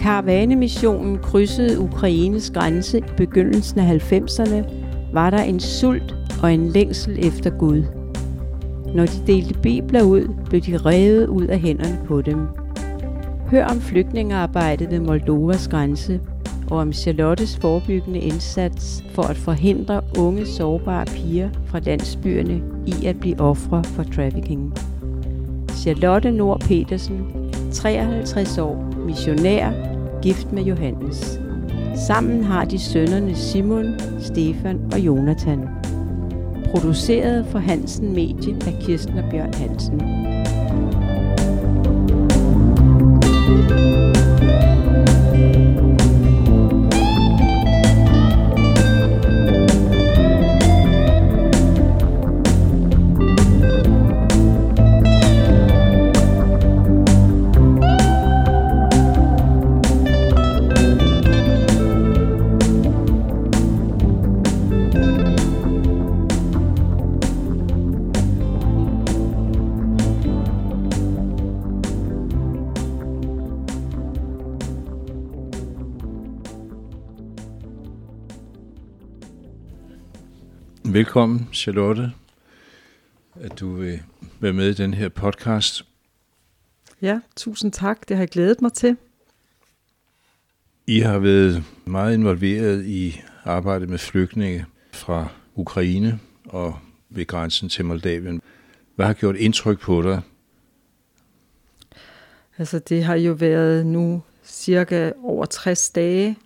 Karavanemissionen krydsede Ukraines grænse i begyndelsen af 90'erne, var der en sult og en længsel efter Gud. Når de delte bibler ud, blev de revet ud af hænderne på dem. Hør om flygtningearbejdet ved Moldovas grænse og om Charlottes forebyggende indsats for at forhindre unge sårbare piger fra landsbyerne i at blive ofre for trafficking. Charlotte Nord Petersen, 53 år, missionær, gift med Johannes. Sammen har de sønnerne Simon, Stefan og Jonathan. Produceret for Hansen Medie af Kirsten og Bjørn Hansen. Velkommen, Charlotte, at du vil være med i den her podcast. Ja, tusind tak. Det har jeg glædet mig til. I har været meget involveret i arbejdet med flygtninge fra Ukraine og ved grænsen til Moldavien. Hvad har gjort indtryk på dig? Altså, det har jo været nu cirka over 60 dage,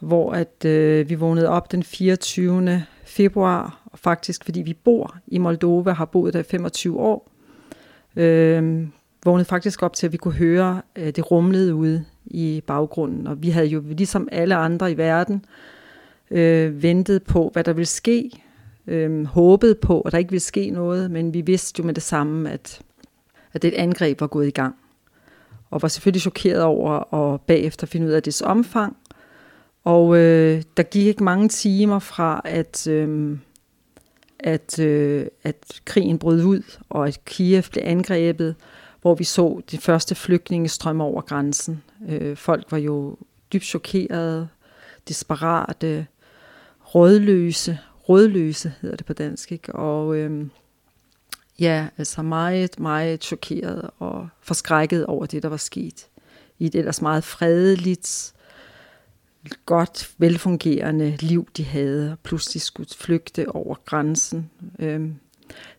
hvor at øh, vi vågnede op den 24 februar, og faktisk fordi vi bor i Moldova, har boet der i 25 år, øh, vågnede faktisk op til, at vi kunne høre, at det rumlede ude i baggrunden. Og vi havde jo ligesom alle andre i verden øh, ventet på, hvad der ville ske, øh, håbet på, at der ikke ville ske noget, men vi vidste jo med det samme, at, at det angreb var gået i gang. Og var selvfølgelig chokeret over at bagefter finde ud af dets omfang, og øh, der gik ikke mange timer fra, at, øh, at, øh, at krigen brød ud, og at Kiev blev angrebet, hvor vi så de første flygtninge strømme over grænsen. Øh, folk var jo dybt chokerede, desperate, rådløse, rådløse hedder det på dansk, ikke? og øh, ja, altså meget, meget chokeret og forskrækket over det, der var sket i et ellers meget fredeligt, godt, velfungerende liv, de havde, og pludselig skulle flygte over grænsen. Øhm,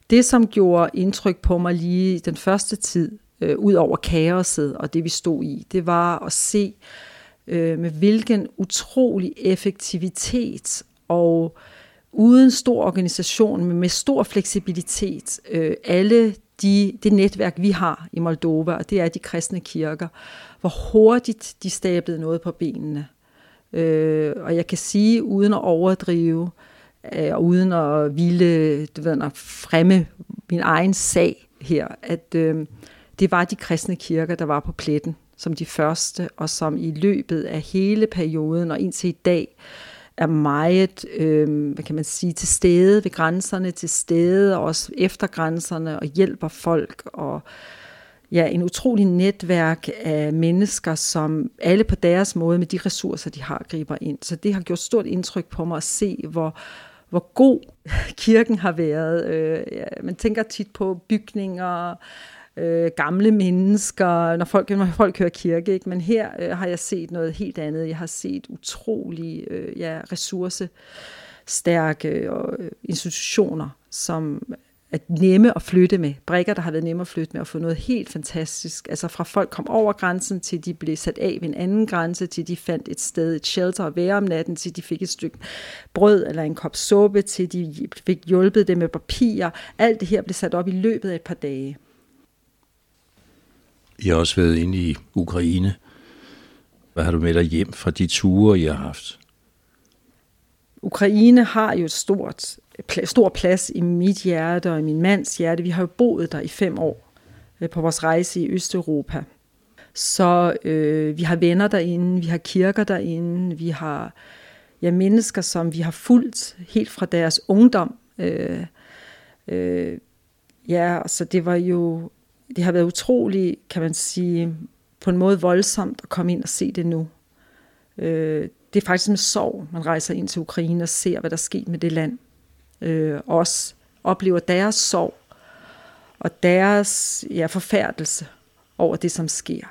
det, som gjorde indtryk på mig lige den første tid, øh, ud over kaoset og det, vi stod i, det var at se, øh, med hvilken utrolig effektivitet og uden stor organisation, men med stor fleksibilitet, øh, alle de, det netværk, vi har i Moldova, og det er de kristne kirker, hvor hurtigt de stablede noget på benene. Øh, og jeg kan sige, uden at overdrive, øh, og uden at ville du ved, at fremme min egen sag her, at øh, det var de kristne kirker, der var på pletten som de første, og som i løbet af hele perioden og indtil i dag er meget, øh, hvad kan man sige, til stede ved grænserne, til stede og også efter grænserne og hjælper folk og ja, en utrolig netværk af mennesker, som alle på deres måde med de ressourcer, de har, griber ind. Så det har gjort stort indtryk på mig at se, hvor, hvor god kirken har været. Øh, ja, man tænker tit på bygninger, øh, gamle mennesker, når folk, når folk hører kirke, ikke? men her øh, har jeg set noget helt andet. Jeg har set utrolige øh, ja, ressourcestærke øh, øh institutioner, som at nemme at flytte med. Brækker, der har været nemme at flytte med, og få noget helt fantastisk. Altså fra folk kom over grænsen, til de blev sat af ved en anden grænse, til de fandt et sted, et shelter at være om natten, til de fik et stykke brød eller en kop suppe, til de fik hjulpet dem med papir. Alt det her blev sat op i løbet af et par dage. I har også været inde i Ukraine. Hvad har du med dig hjem fra de ture, I har haft? Ukraine har jo et stort stor plads i mit hjerte og i min mands hjerte. Vi har jo boet der i fem år øh, på vores rejse i Østeuropa. Så øh, vi har venner derinde, vi har kirker derinde, vi har ja, mennesker, som vi har fulgt helt fra deres ungdom. Øh, øh, ja, så det var jo, det har været utroligt, kan man sige, på en måde voldsomt at komme ind og se det nu. Øh, det er faktisk med sorg, man rejser ind til Ukraine og ser, hvad der sker med det land. Øh, også oplever deres sorg og deres ja, forfærdelse over det, som sker.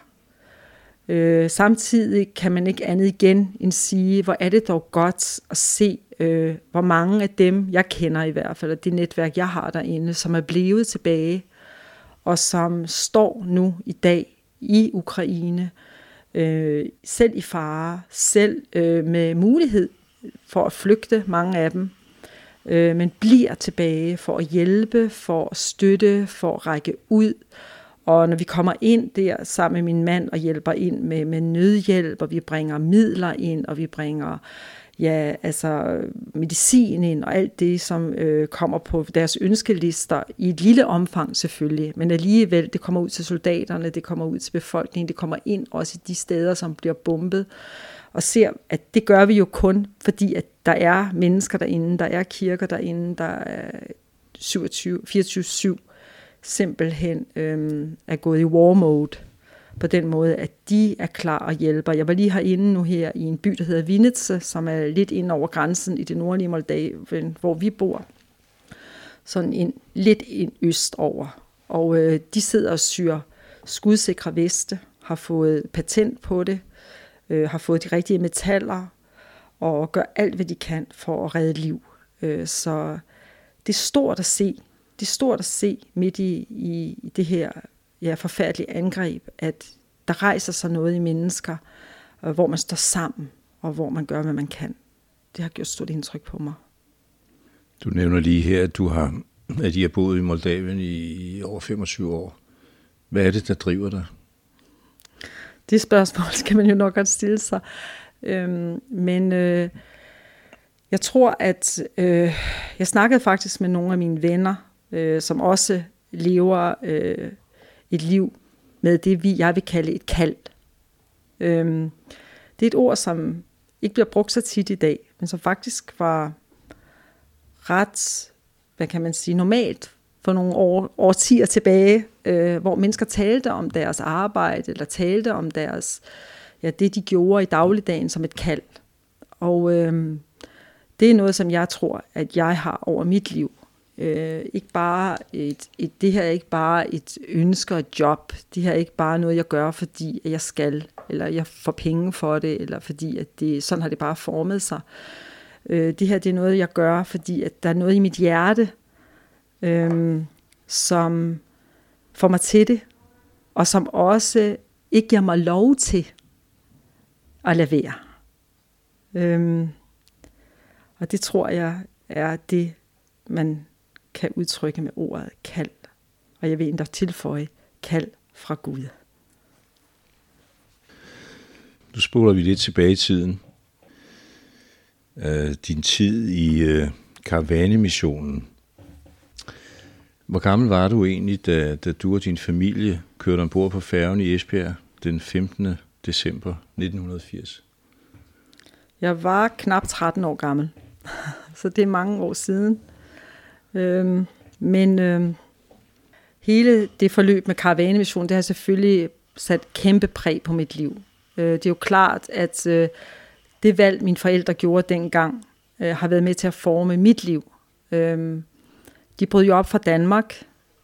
Øh, samtidig kan man ikke andet igen end sige, hvor er det dog godt at se, øh, hvor mange af dem, jeg kender i hvert fald, og det netværk, jeg har derinde, som er blevet tilbage, og som står nu i dag i Ukraine, øh, selv i fare, selv øh, med mulighed for at flygte, mange af dem, øh, men bliver tilbage for at hjælpe, for at støtte, for at række ud. Og når vi kommer ind der sammen med min mand og hjælper ind med, med nødhjælp, og vi bringer midler ind, og vi bringer ja, altså medicin ind og alt det, som øh, kommer på deres ønskelister i et lille omfang selvfølgelig, men alligevel, det kommer ud til soldaterne, det kommer ud til befolkningen, det kommer ind også i de steder, som bliver bombet, og ser, at det gør vi jo kun, fordi at der er mennesker derinde, der er kirker derinde, der er 24-7 simpelthen øhm, er gået i war mode på den måde, at de er klar og hjælper. Jeg var lige herinde nu her i en by, der hedder Vinitse, som er lidt ind over grænsen i det nordlige Moldavien, hvor vi bor. Sådan en, lidt ind øst over. Og øh, de sidder og syr skudsikre veste, har fået patent på det, øh, har fået de rigtige metaller, og gør alt, hvad de kan for at redde liv. Øh, så det er stort at se. Det er stort at se midt i, i, det her ja, forfærdelige angreb, at der rejser sig noget i mennesker, øh, hvor man står sammen, og hvor man gør, hvad man kan. Det har gjort stort indtryk på mig. Du nævner lige her, at du har, at I har boet i Moldavien i over 25 år. Hvad er det, der driver dig? Det spørgsmål skal man jo nok godt stille sig. Øhm, men øh, jeg tror, at øh, jeg snakkede faktisk med nogle af mine venner, øh, som også lever øh, et liv med det, vi, jeg vil kalde et kald. Øhm, det er et ord, som ikke bliver brugt så tit i dag, men som faktisk var ret, hvad kan man sige, normalt for nogle år, årtier tilbage, øh, hvor mennesker talte om deres arbejde, eller talte om deres, ja, det de gjorde i dagligdagen som et kald. Og øh, det er noget, som jeg tror, at jeg har over mit liv. Øh, ikke bare et, et, det her er ikke bare et ønske og et job. Det her er ikke bare noget, jeg gør, fordi jeg skal, eller jeg får penge for det, eller fordi at det, sådan har det bare formet sig. Øh, det her det er noget, jeg gør, fordi at der er noget i mit hjerte, øh, som får mig til det, og som også ikke giver mig lov til at lade være. Øhm, og det tror jeg er det, man kan udtrykke med ordet kald. Og jeg vil endda tilføje kald fra Gud. Nu spoler vi lidt tilbage i tiden. Øh, din tid i øh, karavanemissionen. Hvor gammel var du egentlig, da, da du og din familie kørte ombord på færgen i Esbjerg den 15 december 1980? Jeg var knap 13 år gammel, så det er mange år siden. Øhm, men øhm, hele det forløb med karavanemissionen, det har selvfølgelig sat kæmpe præg på mit liv. Øh, det er jo klart, at øh, det valg, mine forældre gjorde dengang, øh, har været med til at forme mit liv. Øh, de brød jo op fra Danmark.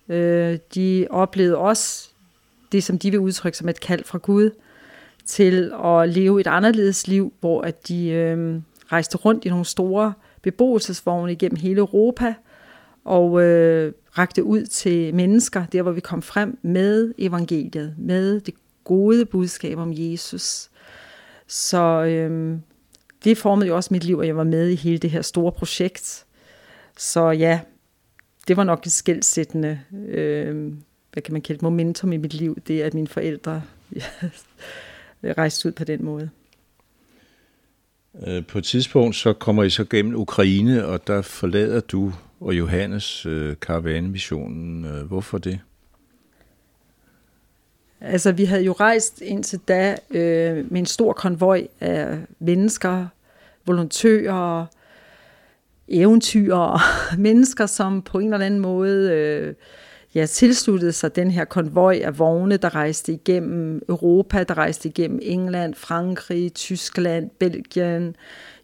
Øh, de oplevede også det, som de vil udtrykke som et kald fra Gud, til at leve et anderledes liv, hvor at de øh, rejste rundt i nogle store beboelsesvogne igennem hele Europa, og øh, rakte ud til mennesker, der hvor vi kom frem med evangeliet, med det gode budskab om Jesus. Så øh, det formede jo også mit liv, og jeg var med i hele det her store projekt. Så ja, det var nok et skældsættende, øh, hvad kan man kalde momentum i mit liv, det at mine forældre ja, rejste ud på den måde. Øh, på et tidspunkt så kommer I så gennem Ukraine, og der forlader du og Johannes øh, karavanemissionen. Øh, hvorfor det? Altså, vi havde jo rejst indtil da øh, med en stor konvoj af mennesker, volontører, eventyr, mennesker, som på en eller anden måde øh, ja, tilsluttede sig den her konvoj af vogne, der rejste igennem Europa, der rejste igennem England, Frankrig, Tyskland, Belgien,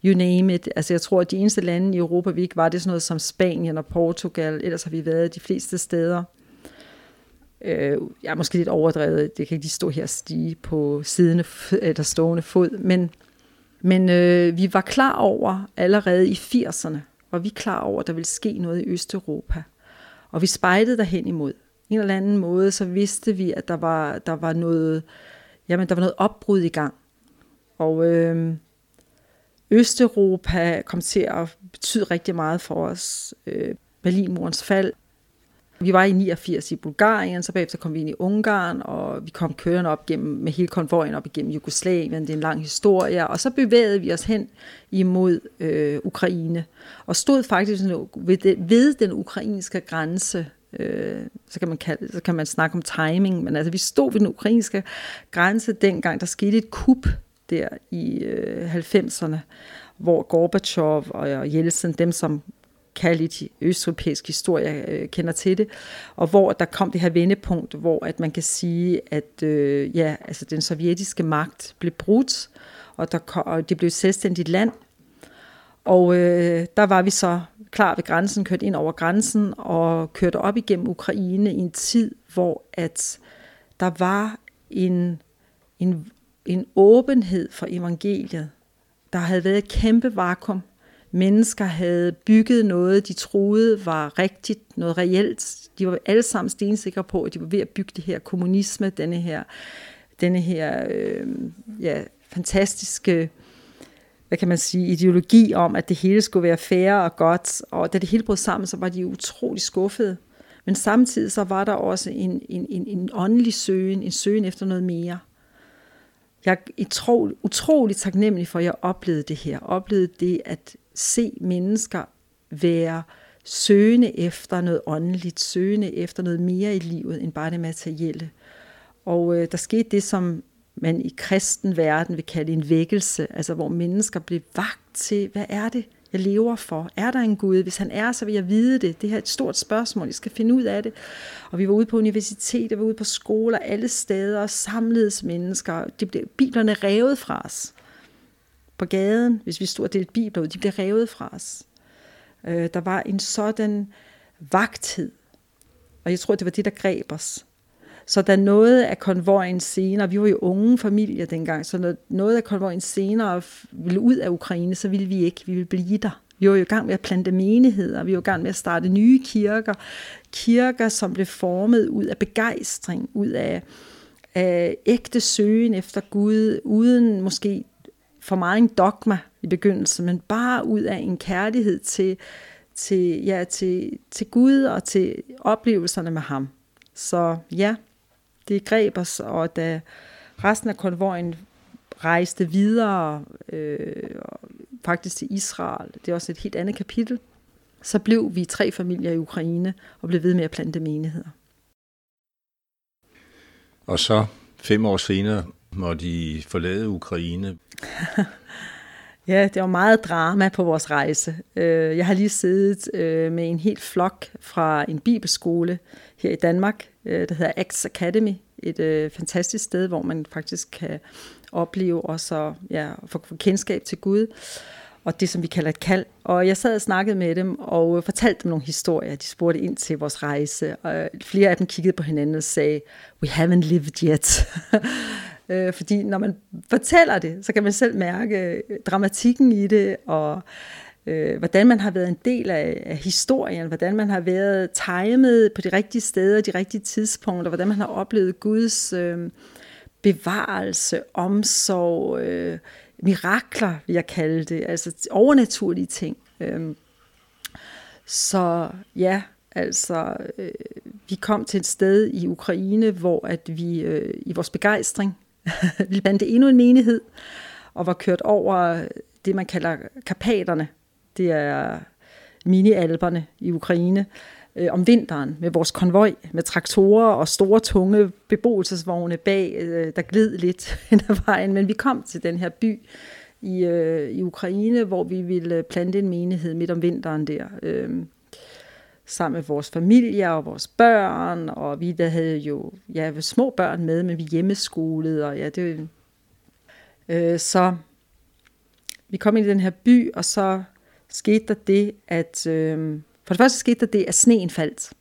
you name it. Altså jeg tror, at de eneste lande i Europa, vi ikke var, det er sådan noget som Spanien og Portugal, ellers har vi været de fleste steder. Øh, jeg er måske lidt overdrevet, det kan ikke lige stå her og stige på siden eller stående fod, men, men øh, vi var klar over allerede i 80'erne, var vi klar over, at der ville ske noget i Østeuropa. Og vi spejlede derhen imod. En eller anden måde, så vidste vi, at der var, der var noget, jamen, der var noget opbrud i gang. Og øh, Østeuropa kom til at betyde rigtig meget for os. Øh, Berlinmurens fald. Vi var i 89 i Bulgarien, så bagefter kom vi ind i Ungarn, og vi kom kørende op gennem, med hele konvojen op igennem Jugoslavien. Det er en lang historie. Og så bevægede vi os hen imod øh, Ukraine, og stod faktisk ved, det, ved den ukrainske grænse øh, så, kan man kalde, så kan man snakke om timing, men altså vi stod ved den ukrainske grænse dengang, der skete et kup der i øh, 90'erne, hvor Gorbachev og Jeltsin, dem som kan østeuropæisk historie, øh, kender til det, og hvor der kom det her vendepunkt, hvor at man kan sige, at øh, ja, altså den sovjetiske magt blev brudt, og, der kom, og det blev et selvstændigt land, og øh, der var vi så klar ved grænsen, kørt ind over grænsen og kørte op igennem Ukraine i en tid, hvor at der var en, en, en åbenhed for evangeliet. Der havde været et kæmpe vakuum. Mennesker havde bygget noget, de troede var rigtigt, noget reelt. De var alle sammen stensikre på, at de var ved at bygge det her kommunisme, denne her, denne her øh, ja, fantastiske hvad kan man sige, ideologi om, at det hele skulle være fair og godt, og da det hele brød sammen, så var de utrolig skuffede. Men samtidig så var der også en, en, en, en åndelig søgen, en søgen efter noget mere. Jeg er utrolig, utrolig taknemmelig for, at jeg oplevede det her. Oplevede det at se mennesker være søgende efter noget åndeligt, søgende efter noget mere i livet end bare det materielle. Og øh, der skete det, som man i kristen verden vil kalde en vækkelse, altså hvor mennesker blev vagt til, hvad er det, jeg lever for? Er der en Gud? Hvis han er, så vil jeg vide det. Det her er et stort spørgsmål. Jeg skal finde ud af det. Og vi var ude på universitet, vi var ude på skoler, alle steder, samledes mennesker. De blev, biblerne revet fra os. På gaden, hvis vi stod og delte bibler ud, de blev revet fra os. Øh, der var en sådan vagthed. Og jeg tror, det var det, der greb os. Så da noget af konvojen senere, vi var jo unge familier dengang, så når noget af konvojen senere ville ud af Ukraine, så ville vi ikke, vi ville blive der. Vi var jo i gang med at plante menigheder, vi var i gang med at starte nye kirker, kirker, som blev formet ud af begejstring, ud af, af ægte søgen efter Gud, uden måske for meget en dogma i begyndelsen, men bare ud af en kærlighed til, til, ja, til, til Gud og til oplevelserne med ham. Så ja, det greb os, og da resten af konvojen rejste videre, øh, faktisk til Israel, det er også et helt andet kapitel, så blev vi tre familier i Ukraine og blev ved med at plante menigheder. Og så fem år senere må de forlade Ukraine. ja, det var meget drama på vores rejse. Øh, jeg har lige siddet øh, med en helt flok fra en bibelskole her i Danmark, øh, der hedder Acts Academy et fantastisk sted, hvor man faktisk kan opleve og så ja, få, få kendskab til Gud og det, som vi kalder et kald. Og jeg sad og snakkede med dem og fortalte dem nogle historier. De spurgte ind til vores rejse, og flere af dem kiggede på hinanden og sagde, we haven't lived yet. Øh, fordi når man fortæller det, så kan man selv mærke øh, dramatikken i det, og øh, hvordan man har været en del af, af historien, hvordan man har været timet på de rigtige steder, de rigtige tidspunkter, hvordan man har oplevet Guds øh, bevarelse, omsorg, øh, mirakler, vil jeg kalde det, altså overnaturlige ting. Øh, så ja, altså øh, vi kom til et sted i Ukraine, hvor at vi øh, i vores begejstring vi bandte endnu en menighed, og var kørt over det, man kalder Karpaterne, det er mini-alberne i Ukraine, øh, om vinteren med vores konvoj, med traktorer og store, tunge beboelsesvogne bag, øh, der gled lidt hen ad vejen. Men vi kom til den her by i, øh, i Ukraine, hvor vi ville plante en menighed midt om vinteren der. Øh, sammen med vores familie og vores børn, og vi der havde jo ja, små børn med, men vi hjemmeskolede, og ja, det øh, så vi kom ind i den her by, og så skete der det, at øh, for det første skete der det, at sneen faldt,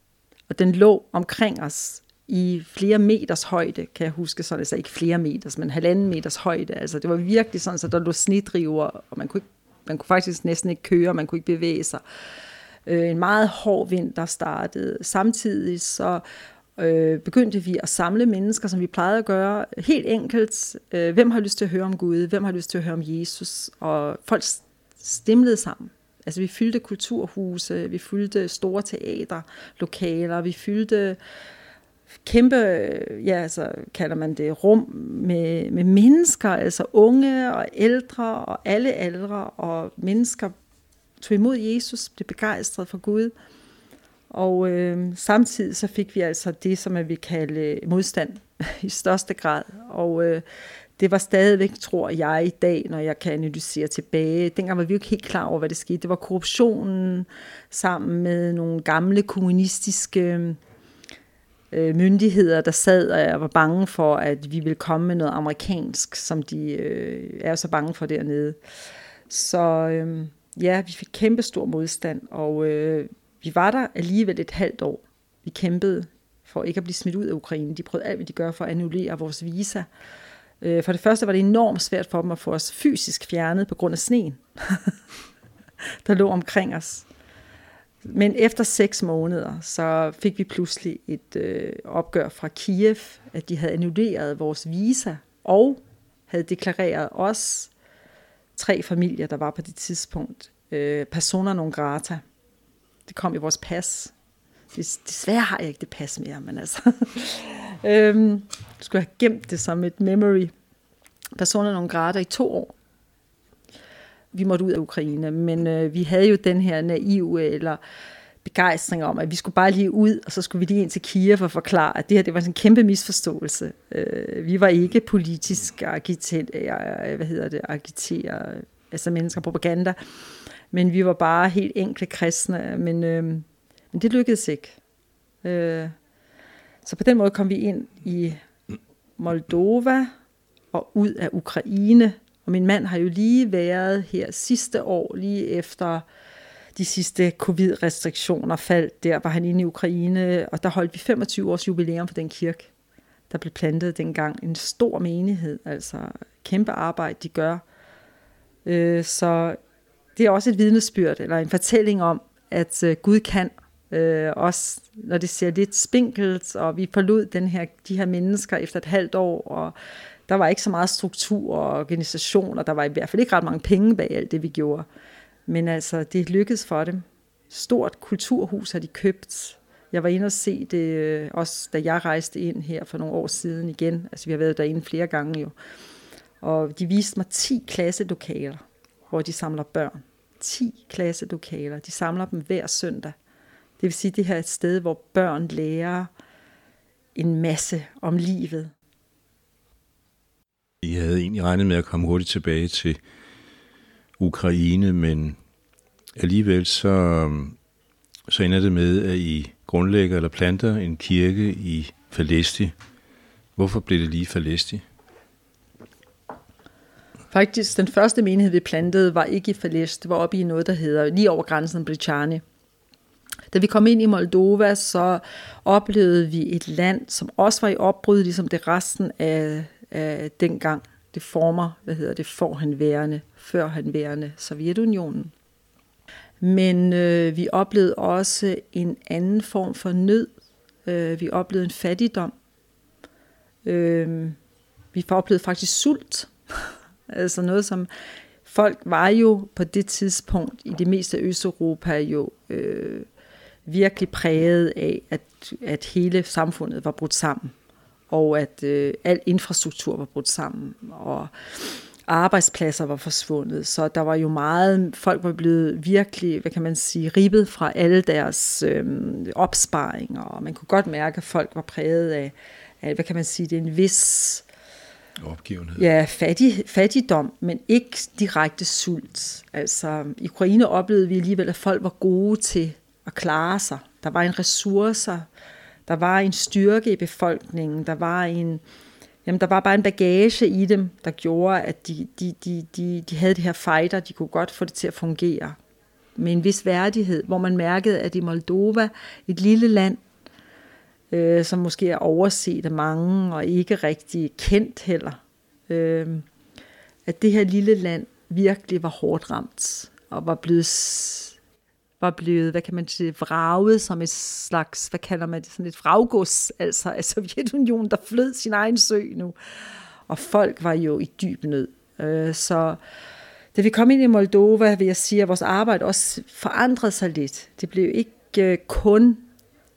og den lå omkring os i flere meters højde, kan jeg huske, så altså ikke flere meters, men halvanden meters højde. Altså det var virkelig sådan, så der lå snedriver, og man kunne, ikke, man kunne faktisk næsten ikke køre, man kunne ikke bevæge sig. Øh, Øh, en meget hård vinter startede. Samtidig så øh, begyndte vi at samle mennesker, som vi plejede at gøre, helt enkelt. Øh, hvem har lyst til at høre om Gud? Hvem har lyst til at høre om Jesus? Og folk stemlede sammen. Altså vi fyldte kulturhuse, vi fyldte store teaterlokaler, vi fyldte kæmpe, ja, altså kalder man det, rum med, med mennesker, altså unge og ældre og alle aldre, og mennesker tog imod Jesus, blev begejstret for Gud. Og øh, samtidig så fik vi altså det, som jeg vil kalde øh, modstand i største grad. Og øh, det var stadigvæk, tror jeg, i dag, når jeg kan analysere tilbage. Dengang var vi jo ikke helt klar over, hvad det skete. Det var korruptionen sammen med nogle gamle kommunistiske øh, myndigheder, der sad og var bange for, at vi ville komme med noget amerikansk, som de øh, er så bange for dernede. Så øh, ja, vi fik kæmpe stor modstand, og øh, vi var der alligevel et halvt år. Vi kæmpede for ikke at blive smidt ud af Ukraine. De prøvede alt, hvad de gør for at annullere vores visa. Øh, for det første var det enormt svært for dem at få os fysisk fjernet på grund af sneen, der lå omkring os. Men efter seks måneder, så fik vi pludselig et øh, opgør fra Kiev, at de havde annulleret vores visa, og havde deklareret os, tre familier, der var på det tidspunkt, øh, personer non grata. Det kom i vores pas. Desværre har jeg ikke det pas mere, men altså... øhm, skulle have gemt det som et memory. Personer non grata i to år. Vi måtte ud af Ukraine, men øh, vi havde jo den her naive eller begejstring om, at vi skulle bare lige ud, og så skulle vi lige ind til Kiev og forklare, at det her det var en kæmpe misforståelse. Øh, vi var ikke politisk agiter, øh, hvad hedder det, agiter, altså mennesker propaganda, men vi var bare helt enkle kristne, men, øh, men det lykkedes ikke. Øh, så på den måde kom vi ind i Moldova og ud af Ukraine, og min mand har jo lige været her sidste år, lige efter de sidste covid-restriktioner faldt. Der var han inde i Ukraine, og der holdt vi 25 års jubilæum for den kirke, der blev plantet dengang. En stor menighed, altså kæmpe arbejde, de gør. Øh, så det er også et vidnesbyrd, eller en fortælling om, at øh, Gud kan, øh, også når det ser lidt spinkelt, og vi forlod den her, de her mennesker efter et halvt år, og der var ikke så meget struktur og organisation, og der var i hvert fald ikke ret mange penge bag alt det, vi gjorde. Men altså, det lykkedes for dem. Stort kulturhus har de købt. Jeg var inde og se det, øh, også da jeg rejste ind her for nogle år siden igen. Altså, vi har været derinde flere gange jo. Og de viste mig 10 klasselokaler, hvor de samler børn. 10 klasselokaler. De samler dem hver søndag. Det vil sige, at det her er et sted, hvor børn lærer en masse om livet. Jeg havde egentlig regnet med at komme hurtigt tilbage til Ukraine, men alligevel så, så ender det med, at I grundlægger eller planter en kirke i Falesti. Hvorfor blev det lige Falesti? Faktisk, den første menighed, vi plantede, var ikke i Falest. Det var oppe i noget, der hedder lige over grænsen Bricani. Da vi kom ind i Moldova, så oplevede vi et land, som også var i opbrud, ligesom det resten af, af dengang. Det former, hvad hedder det, får han værende, før han værende Sovjetunionen. Men øh, vi oplevede også en anden form for nød. Øh, vi oplevede en fattigdom. Øh, vi oplevede faktisk sult. altså noget, som folk var jo på det tidspunkt i det meste af Østeuropa jo øh, virkelig præget af, at, at hele samfundet var brudt sammen, og at øh, al infrastruktur var brudt sammen, og arbejdspladser var forsvundet, så der var jo meget, folk var blevet virkelig, hvad kan man sige, ribbet fra alle deres øh, opsparinger, og man kunne godt mærke, at folk var præget af, af hvad kan man sige, det er en vis Opgivenhed. Ja, fattig, fattigdom, men ikke direkte sult. Altså, i Ukraine oplevede vi alligevel, at folk var gode til at klare sig. Der var en ressourcer, der var en styrke i befolkningen, der var en, jamen der var bare en bagage i dem, der gjorde, at de, de, de, de, de havde det her fighter, de kunne godt få det til at fungere. Med en vis værdighed, hvor man mærkede, at i Moldova, et lille land, øh, som måske er overset af mange og ikke rigtig kendt heller, øh, at det her lille land virkelig var hårdt ramt og var blevet var blevet, hvad kan man sige, vraget som et slags, hvad kalder man det, sådan et vraggods, altså af Sovjetunionen, der flød sin egen sø nu. Og folk var jo i dyb nød. Øh, så da vi kom ind i Moldova, vil jeg sige, at vores arbejde også forandrede sig lidt. Det blev ikke øh, kun,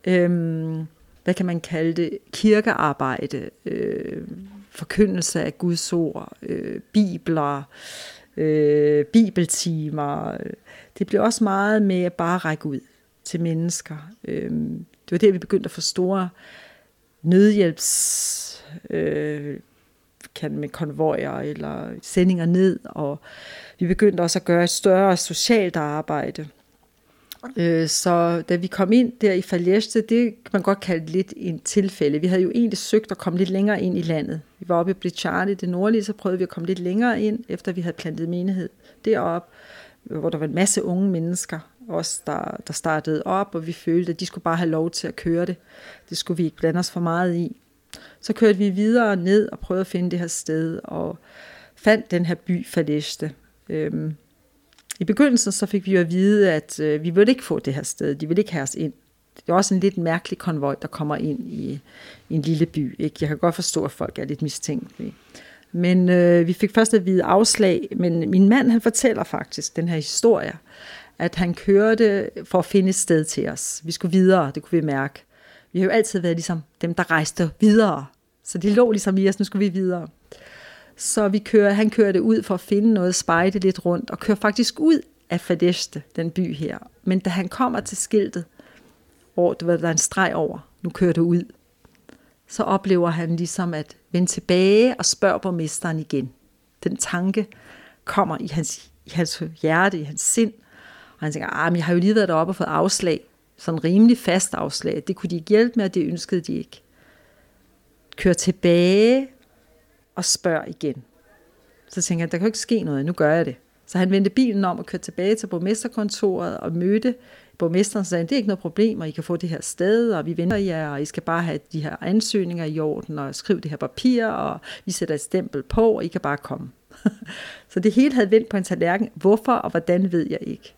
øhm, hvad kan man kalde det, kirkearbejde, øh, forkyndelse af Guds ord, øh, bibler, øh, øh, bibeltimer. Det blev også meget med at bare række ud til mennesker. Øh, det var der, vi begyndte at få store nødhjælps... Øh, kan med konvojer eller sendinger ned, og vi begyndte også at gøre et større socialt arbejde. Øh, så da vi kom ind der i Faljeste, det kan man godt kalde lidt en tilfælde. Vi havde jo egentlig søgt at komme lidt længere ind i landet. Vi var oppe i Blichani, det nordlige, så prøvede vi at komme lidt længere ind, efter vi havde plantet menighed derop, hvor der var en masse unge mennesker, også der, der startede op, og vi følte, at de skulle bare have lov til at køre det. Det skulle vi ikke blande os for meget i. Så kørte vi videre ned og prøvede at finde det her sted, og fandt den her by Faleste. Øhm, i begyndelsen så fik vi jo at vide, at øh, vi ville ikke få det her sted, de ville ikke have os ind. Det er også en lidt mærkelig konvoj, der kommer ind i, i en lille by. Ikke? Jeg kan godt forstå, at folk er lidt mistænkelige. Men øh, vi fik først at vide afslag, men min mand han fortæller faktisk den her historie, at han kørte for at finde et sted til os. Vi skulle videre, det kunne vi mærke. Vi har jo altid været ligesom dem, der rejste videre. Så de lå ligesom i os, nu skulle vi videre. Så vi kører, han kører det ud for at finde noget, spejde lidt rundt, og kører faktisk ud af Fadeste, den by her. Men da han kommer til skiltet, hvor der er en streg over, nu kører du ud, så oplever han ligesom at vende tilbage og spørge borgmesteren igen. Den tanke kommer i hans, i hans hjerte, i hans sind, og han tænker, ah, men jeg har jo lige været deroppe og fået afslag, sådan rimelig fast afslag. Det kunne de ikke hjælpe med, og det ønskede de ikke. Kører tilbage og spørg igen. Så tænker jeg, der kan jo ikke ske noget, nu gør jeg det. Så han vendte bilen om og kørte tilbage til borgmesterkontoret og mødte borgmesteren sagde, det er ikke noget problem, og I kan få det her sted, og vi venter jer, og I skal bare have de her ansøgninger i orden, og skrive det her papir, og vi sætter et stempel på, og I kan bare komme. så det hele havde vendt på en tallerken. Hvorfor og hvordan ved jeg ikke.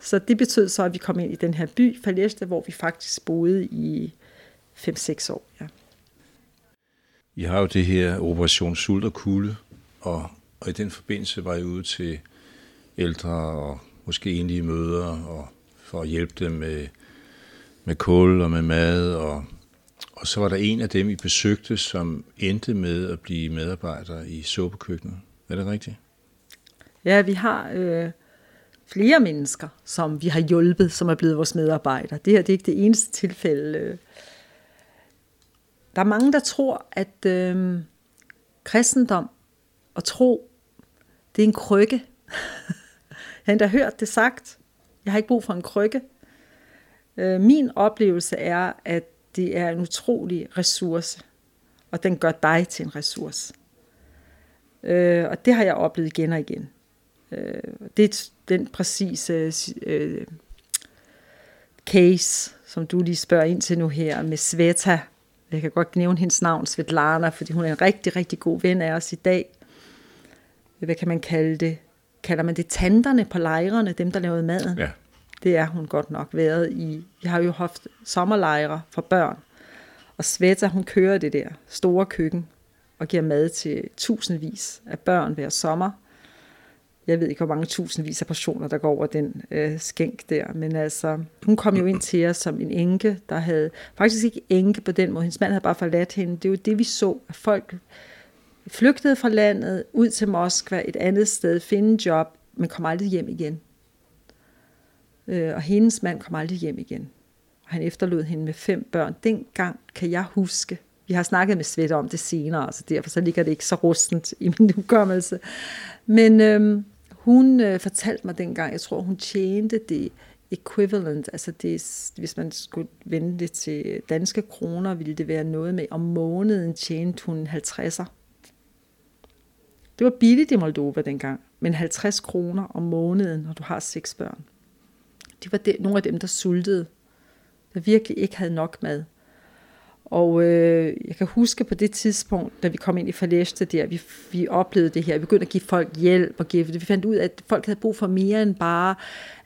Så det betød så, at vi kom ind i den her by, Faleste, hvor vi faktisk boede i 5-6 år. Ja. I har jo det her Operation Sult og Kulde, og, og i den forbindelse var jeg ude til ældre og måske enlige møder og for at hjælpe dem med, med kul og med mad. Og, og så var der en af dem, I besøgte, som endte med at blive medarbejder i såbekøkkenet. Er det rigtigt? Ja, vi har øh, flere mennesker, som vi har hjulpet, som er blevet vores medarbejdere. Det her det er ikke det eneste tilfælde. Øh. Der er mange, der tror, at øh, kristendom og tro, det er en krykke. Jeg har endda hørt det sagt. Jeg har ikke brug for en krykke. Øh, min oplevelse er, at det er en utrolig ressource, og den gør dig til en ressource. Øh, og det har jeg oplevet igen og igen. Øh, det er den præcise øh, case, som du lige spørger ind til nu her, med Sveta. Jeg kan godt nævne hendes navn, Svetlana, fordi hun er en rigtig, rigtig god ven af os i dag. Hvad kan man kalde det? kalder man det tanterne på lejrene, dem der lavede maden. Ja. Det er hun godt nok været i. Vi har jo haft sommerlejre for børn. Og Sveta, hun kører det der store køkken og giver mad til tusindvis af børn hver sommer. Jeg ved ikke, hvor mange tusindvis af personer, der går over den øh, skænk der. Men altså, hun kom jo ind til os som en enke, der havde faktisk ikke enke på den måde. Hendes mand havde bare forladt hende. Det er jo det, vi så, at folk flygtede fra landet ud til Moskva, et andet sted, finde job, men kom aldrig hjem igen. Øh, og hendes mand kom aldrig hjem igen. Og han efterlod hende med fem børn. Dengang kan jeg huske, vi har snakket med Svette om det senere, så derfor så ligger det ikke så rustent i min hukommelse. Men øhm, hun øh, fortalte mig dengang, jeg tror hun tjente det equivalent, altså det, hvis man skulle vende det til danske kroner, ville det være noget med, om måneden tjente hun 50'er. Det var billigt i Moldova dengang, men 50 kroner om måneden, når du har seks børn. Det var det, nogle af dem, der sultede, der virkelig ikke havde nok mad. Og øh, jeg kan huske på det tidspunkt, da vi kom ind i Faleste der, vi, vi oplevede det her, vi begyndte at give folk hjælp og give, vi fandt ud af, at folk havde brug for mere end bare,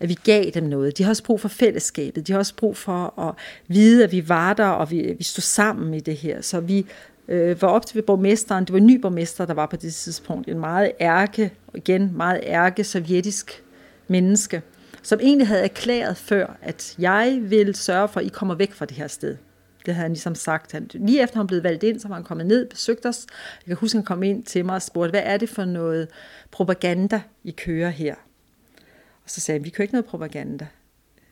at vi gav dem noget. De har også brug for fællesskabet, de har også brug for at vide, at vi var der, og vi, vi stod sammen i det her. Så vi øh, var op til borgmesteren, det var en ny borgmester, der var på det tidspunkt, en meget ærke, igen meget ærke sovjetisk menneske, som egentlig havde erklæret før, at jeg vil sørge for, at I kommer væk fra det her sted. Det havde han ligesom sagt. Han, lige efter han blev valgt ind, så var han kommet ned, besøgt os. Jeg kan huske, han kom ind til mig og spurgte, hvad er det for noget propaganda, I kører her? Og så sagde han, vi kører ikke noget propaganda.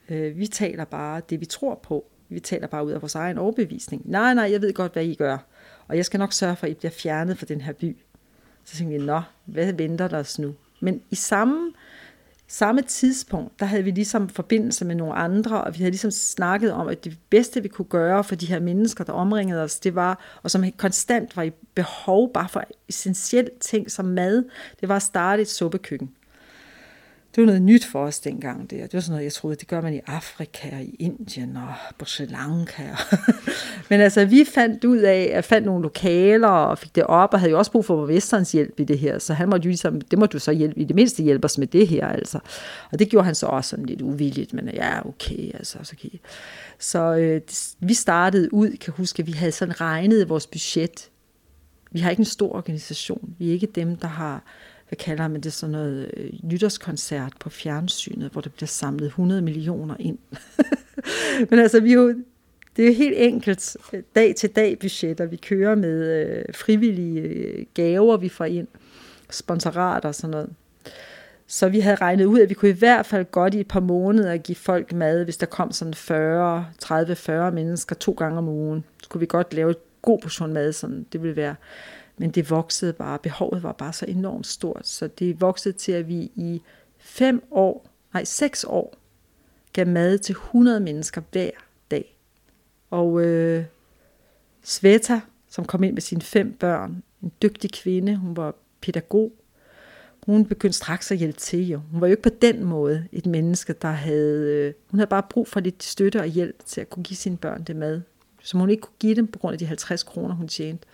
Øh, vi taler bare det, vi tror på. Vi taler bare ud af vores egen overbevisning. Nej, nej, jeg ved godt, hvad I gør. Og jeg skal nok sørge for, at I bliver fjernet fra den her by. Så tænkte vi, nå, hvad venter der os nu? Men i samme samme tidspunkt, der havde vi ligesom forbindelse med nogle andre, og vi havde ligesom snakket om, at det bedste, vi kunne gøre for de her mennesker, der omringede os, det var, og som konstant var i behov bare for essentielle ting som mad, det var at starte et suppekøkken det var noget nyt for os dengang. Der. Det var sådan noget, jeg troede, det gør man i Afrika og i Indien og på Sri Lanka. Men altså, vi fandt ud af, at fandt nogle lokaler og fik det op, og havde jo også brug for Vesterens hjælp i det her. Så han måtte jo ligesom, det må du så hjælpe, i det mindste hjælpe os med det her, altså. Og det gjorde han så også sådan lidt uvilligt, men ja, okay, altså, så okay. Så øh, det, vi startede ud, kan huske, at vi havde sådan regnet vores budget. Vi har ikke en stor organisation. Vi er ikke dem, der har hvad kalder man det, sådan noget øh, nytårskoncert på fjernsynet, hvor der bliver samlet 100 millioner ind. Men altså, vi er jo, det er jo helt enkelt øh, dag til dag budgetter. Vi kører med øh, frivillige øh, gaver, vi får ind, sponsorater og sådan noget. Så vi havde regnet ud, at vi kunne i hvert fald godt i et par måneder give folk mad, hvis der kom sådan 40, 30-40 mennesker to gange om ugen. Så kunne vi godt lave et god portion mad, sådan det ville være men det voksede bare, behovet var bare så enormt stort, så det voksede til, at vi i fem år, nej seks år, gav mad til 100 mennesker hver dag. Og øh, Sveta, som kom ind med sine fem børn, en dygtig kvinde, hun var pædagog, hun begyndte straks at hjælpe til. Jo. Hun var jo ikke på den måde et menneske, der havde... Øh, hun havde bare brug for lidt støtte og hjælp til at kunne give sine børn det mad, som hun ikke kunne give dem på grund af de 50 kroner, hun tjente.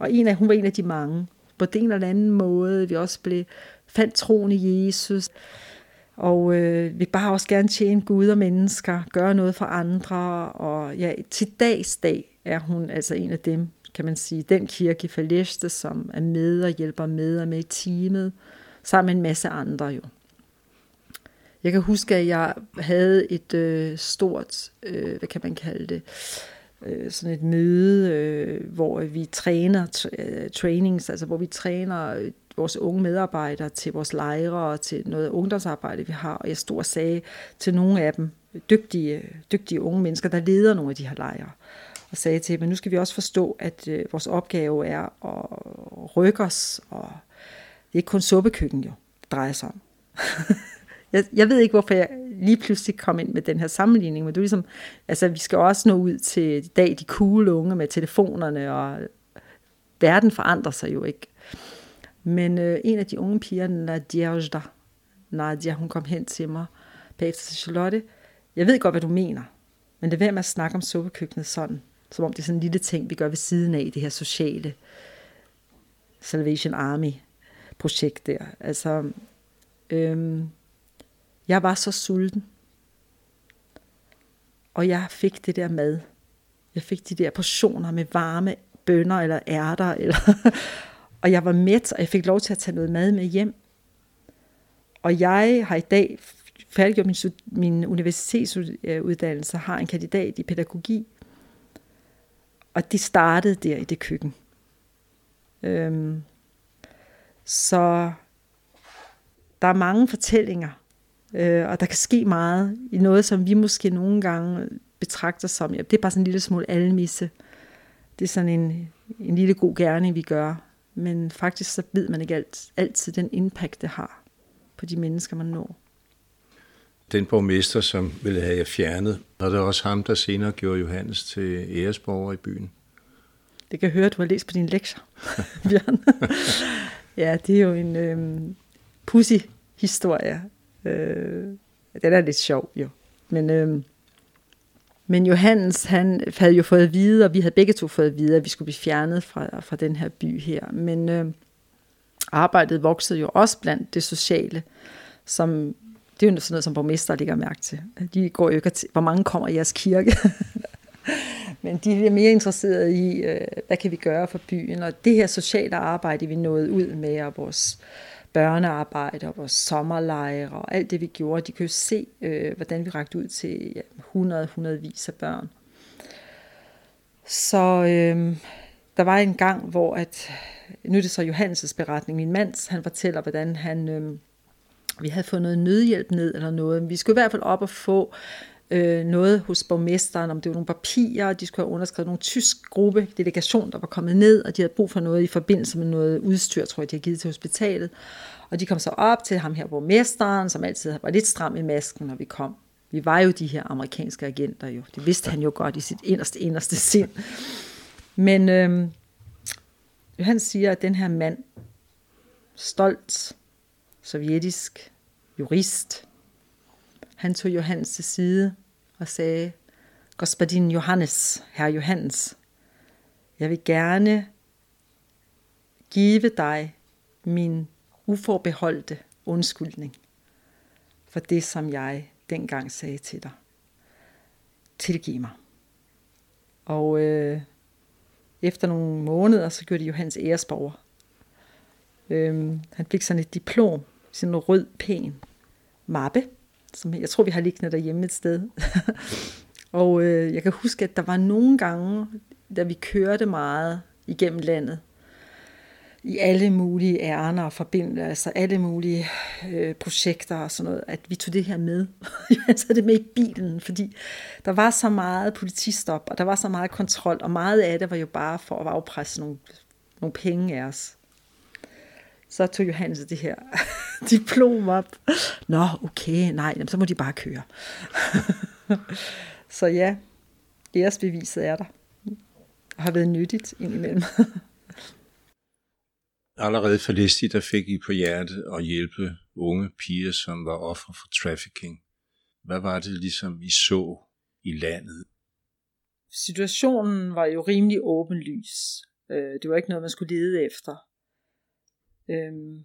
Og en af, hun var en af de mange. På den eller anden måde, vi også blev, fandt troen i Jesus. Og øh, vi bare også gerne tjene Gud og mennesker, gøre noget for andre. Og ja, til dags dag er hun altså en af dem, kan man sige, den kirke i Faleste, som er med og hjælper med og med i teamet, sammen med en masse andre jo. Jeg kan huske, at jeg havde et øh, stort, øh, hvad kan man kalde det, øh, Øh, sådan et møde, øh, hvor vi træner t- øh, trainings, altså hvor vi træner øh, vores unge medarbejdere til vores lejre og til noget ungdomsarbejde, vi har. Og jeg stod og sagde til nogle af dem, dygtige, dygtige unge mennesker, der leder nogle af de her lejre, og sagde til dem, nu skal vi også forstå, at øh, vores opgave er at rykke os, og det er ikke kun suppekøkken jo, det drejer sig om. jeg, jeg ved ikke, hvorfor jeg lige pludselig kom ind med den her sammenligning, men du ligesom, altså vi skal også nå ud til i dag de cool unge med telefonerne, og verden forandrer sig jo ikke. Men øh, en af de unge piger, Nadia, Nadia, hun kom hen til mig bagefter til Charlotte. Jeg ved godt, hvad du mener, men det er værd med at snakke om suppekøkkenet sådan, som om det er sådan en lille ting, vi gør ved siden af det her sociale Salvation Army projekt der. Altså, øhm, jeg var så sulten. Og jeg fik det der mad. Jeg fik de der portioner med varme bønner eller ærter. Eller og jeg var mæt, og jeg fik lov til at tage noget mad med hjem. Og jeg har i dag færdiggjort min, min universitetsuddannelse, har en kandidat i pædagogik. Og det startede der i det køkken. Øhm, så der er mange fortællinger Øh, og der kan ske meget i noget, som vi måske nogle gange betragter som, ja, det er bare sådan en lille smule almisse. Det er sådan en, en lille god gerning, vi gør. Men faktisk så ved man ikke alt, altid den impact, det har på de mennesker, man når. Den borgmester, som ville have jer fjernet, og det er også ham, der senere gjorde Johannes til æresborger i byen. Det kan jeg høre, at du har læst på dine lektier, Bjørn. ja, det er jo en øhm, pussy historie. Øh, den er lidt sjov, jo. Men, øh, men Johannes, han havde jo fået at vide, og vi havde begge to fået at vide, at vi skulle blive fjernet fra, fra den her by her. Men øh, arbejdet voksede jo også blandt det sociale, som det er jo sådan noget, som borgmester ligger mærke til. De går jo ikke til, hvor mange kommer i jeres kirke. Men de er mere interesserede i, øh, hvad kan vi gøre for byen, og det her sociale arbejde, vi nåede ud med, og vores børnearbejde, og vores sommerlejre, og alt det, vi gjorde, de kan jo se, øh, hvordan vi rakte ud til ja, 100 hundredvis af børn. Så øh, der var en gang, hvor at, nu er det så Johannes' beretning, min mands, han fortæller, hvordan han, øh, vi havde fået noget nødhjælp ned eller noget. Vi skulle i hvert fald op og få øh, noget hos borgmesteren, om det var nogle papirer, de skulle have underskrevet nogle tysk gruppe, delegation, der var kommet ned, og de havde brug for noget i forbindelse med noget udstyr, tror jeg, de havde givet til hospitalet. Og de kom så op til ham her, borgmesteren, som altid var lidt stram i masken, når vi kom. Vi var jo de her amerikanske agenter jo. Det vidste han jo godt i sit inderste, inderste sind. Men øh, han siger, at den her mand, stolt, sovjetisk, jurist, han tog Johannes til side og sagde, Gospodin Johannes, herre Johannes, jeg vil gerne give dig min uforbeholdte undskyldning for det, som jeg dengang sagde til dig. Tilgiv mig. Og øh, efter nogle måneder, så gjorde de Johannes æresborger. Øhm, han fik sådan et diplom, sådan en rød, pæn mappe, som jeg tror, vi har liggende derhjemme et sted. og øh, jeg kan huske, at der var nogle gange, da vi kørte meget igennem landet, i alle mulige ærner og forbindelser, altså alle mulige øh, projekter og sådan noget, at vi tog det her med. jeg tog det med i bilen, fordi der var så meget politistop, og der var så meget kontrol, og meget af det var jo bare for at afpresse nogle, nogle penge af os. Så tog Johannes det her diplom op. Nå, okay, nej, jamen, så må de bare køre. så ja, æresbeviset er der. Og har været nyttigt indimellem. Allerede for Listi, der fik I på hjertet at hjælpe unge piger, som var ofre for trafficking. Hvad var det ligesom, I så i landet? Situationen var jo rimelig åbenlys. Øh, det var ikke noget, man skulle lede efter. Øhm,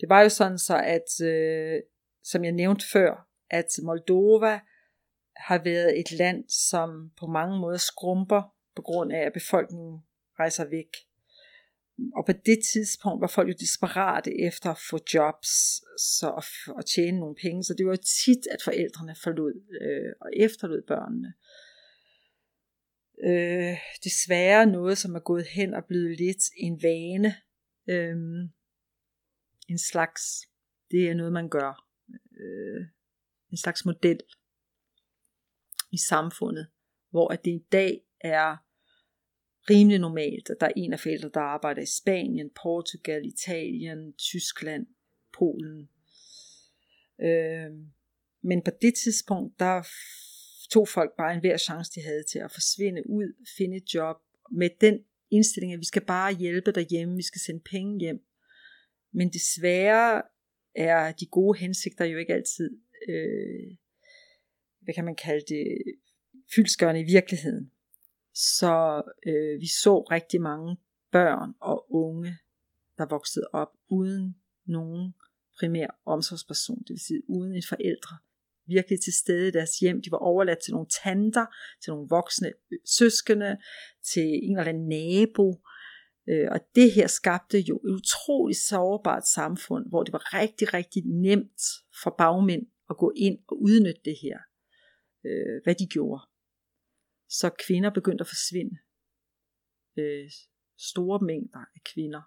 det var jo sådan så, at øh, som jeg nævnte før, at Moldova har været et land, som på mange måder skrumper på grund af, at befolkningen rejser væk. Og på det tidspunkt var folk jo desperate efter at få jobs så at, at tjene nogle penge, så det var jo tit, at forældrene forlod øh, og efterlod børnene. Øh, desværre noget, som er gået hen og blevet lidt en vane Øhm, en slags, det er noget man gør, øh, en slags model i samfundet, hvor at det i dag er rimelig normalt, at der er en af forældre, der arbejder i Spanien, Portugal, Italien, Tyskland, Polen. Øh, men på det tidspunkt, der tog folk bare en hver chance, de havde til at forsvinde ud, finde et job, med den indstilling, at vi skal bare hjælpe derhjemme, vi skal sende penge hjem. Men desværre er de gode hensigter jo ikke altid, øh, hvad kan man kalde det, fyldsgørende i virkeligheden. Så øh, vi så rigtig mange børn og unge, der voksede op uden nogen primær omsorgsperson, det vil sige uden en forældre, virkelig til stede i deres hjem. De var overladt til nogle tanter, til nogle voksne søskende, til en eller anden nabo. Øh, og det her skabte jo et utroligt sårbart samfund, hvor det var rigtig, rigtig nemt for bagmænd at gå ind og udnytte det her, øh, hvad de gjorde. Så kvinder begyndte at forsvinde. Øh, store mængder af kvinder.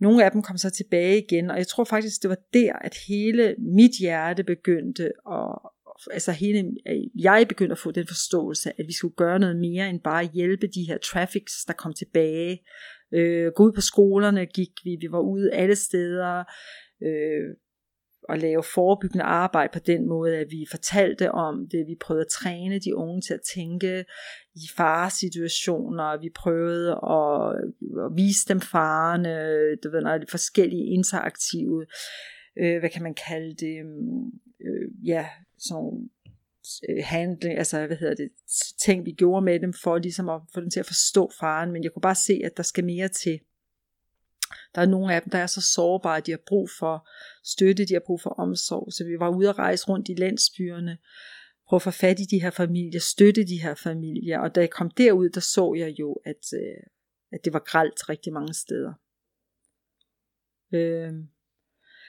Nogle af dem kom så tilbage igen, og jeg tror faktisk, det var der, at hele mit hjerte begyndte at, altså hele, jeg begyndte at få den forståelse, at vi skulle gøre noget mere end bare hjælpe de her traffics, der kom tilbage. Øh, gå ud på skolerne gik vi, vi var ude alle steder, øh, at lave forebyggende arbejde på den måde, at vi fortalte om det, vi prøvede at træne de unge til at tænke i faresituationer, vi prøvede at, at vise dem farerne, du ved, når forskellige interaktive, øh, hvad kan man kalde det, øh, ja, sådan øh, handling, altså hvad hedder det, ting vi gjorde med dem, for ligesom at få dem til at forstå faren, men jeg kunne bare se, at der skal mere til. Der er nogle af dem, der er så sårbare, de har brug for støtte, de har brug for omsorg, så vi var ude at rejse rundt i landsbyerne, prøve at få fat i de her familier, støtte de her familier, og da jeg kom derud, der så jeg jo, at, øh, at det var gralt rigtig mange steder. Øh,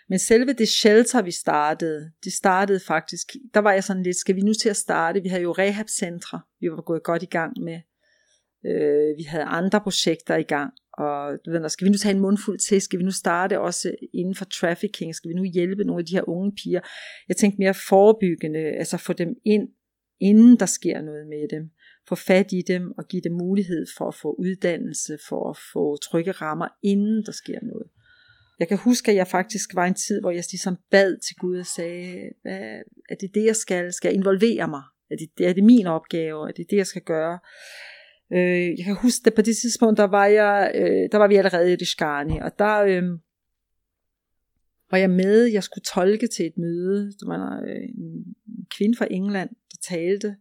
men selve det shelter, vi startede, det startede faktisk, der var jeg sådan lidt, skal vi nu til at starte? Vi havde jo rehabcentre, vi var gået godt i gang med. Øh, vi havde andre projekter i gang, og du ved, skal vi nu tage en mundfuld til? Skal vi nu starte også inden for trafficking? Skal vi nu hjælpe nogle af de her unge piger? Jeg tænkte mere forebyggende, altså få dem ind, inden der sker noget med dem. Få fat i dem og give dem mulighed for at få uddannelse, for at få trygge rammer, inden der sker noget. Jeg kan huske, at jeg faktisk var en tid, hvor jeg ligesom bad til Gud og sagde, hvad, er det det, jeg skal? Skal jeg involvere mig? Er det, er det min opgave? Er det det, jeg skal gøre? Øh, jeg kan huske, at på det tidspunkt, der var, jeg, øh, der var vi allerede i Rishkani, og der øh, var jeg med, jeg skulle tolke til et møde. Det var øh, en kvinde fra England, der talte,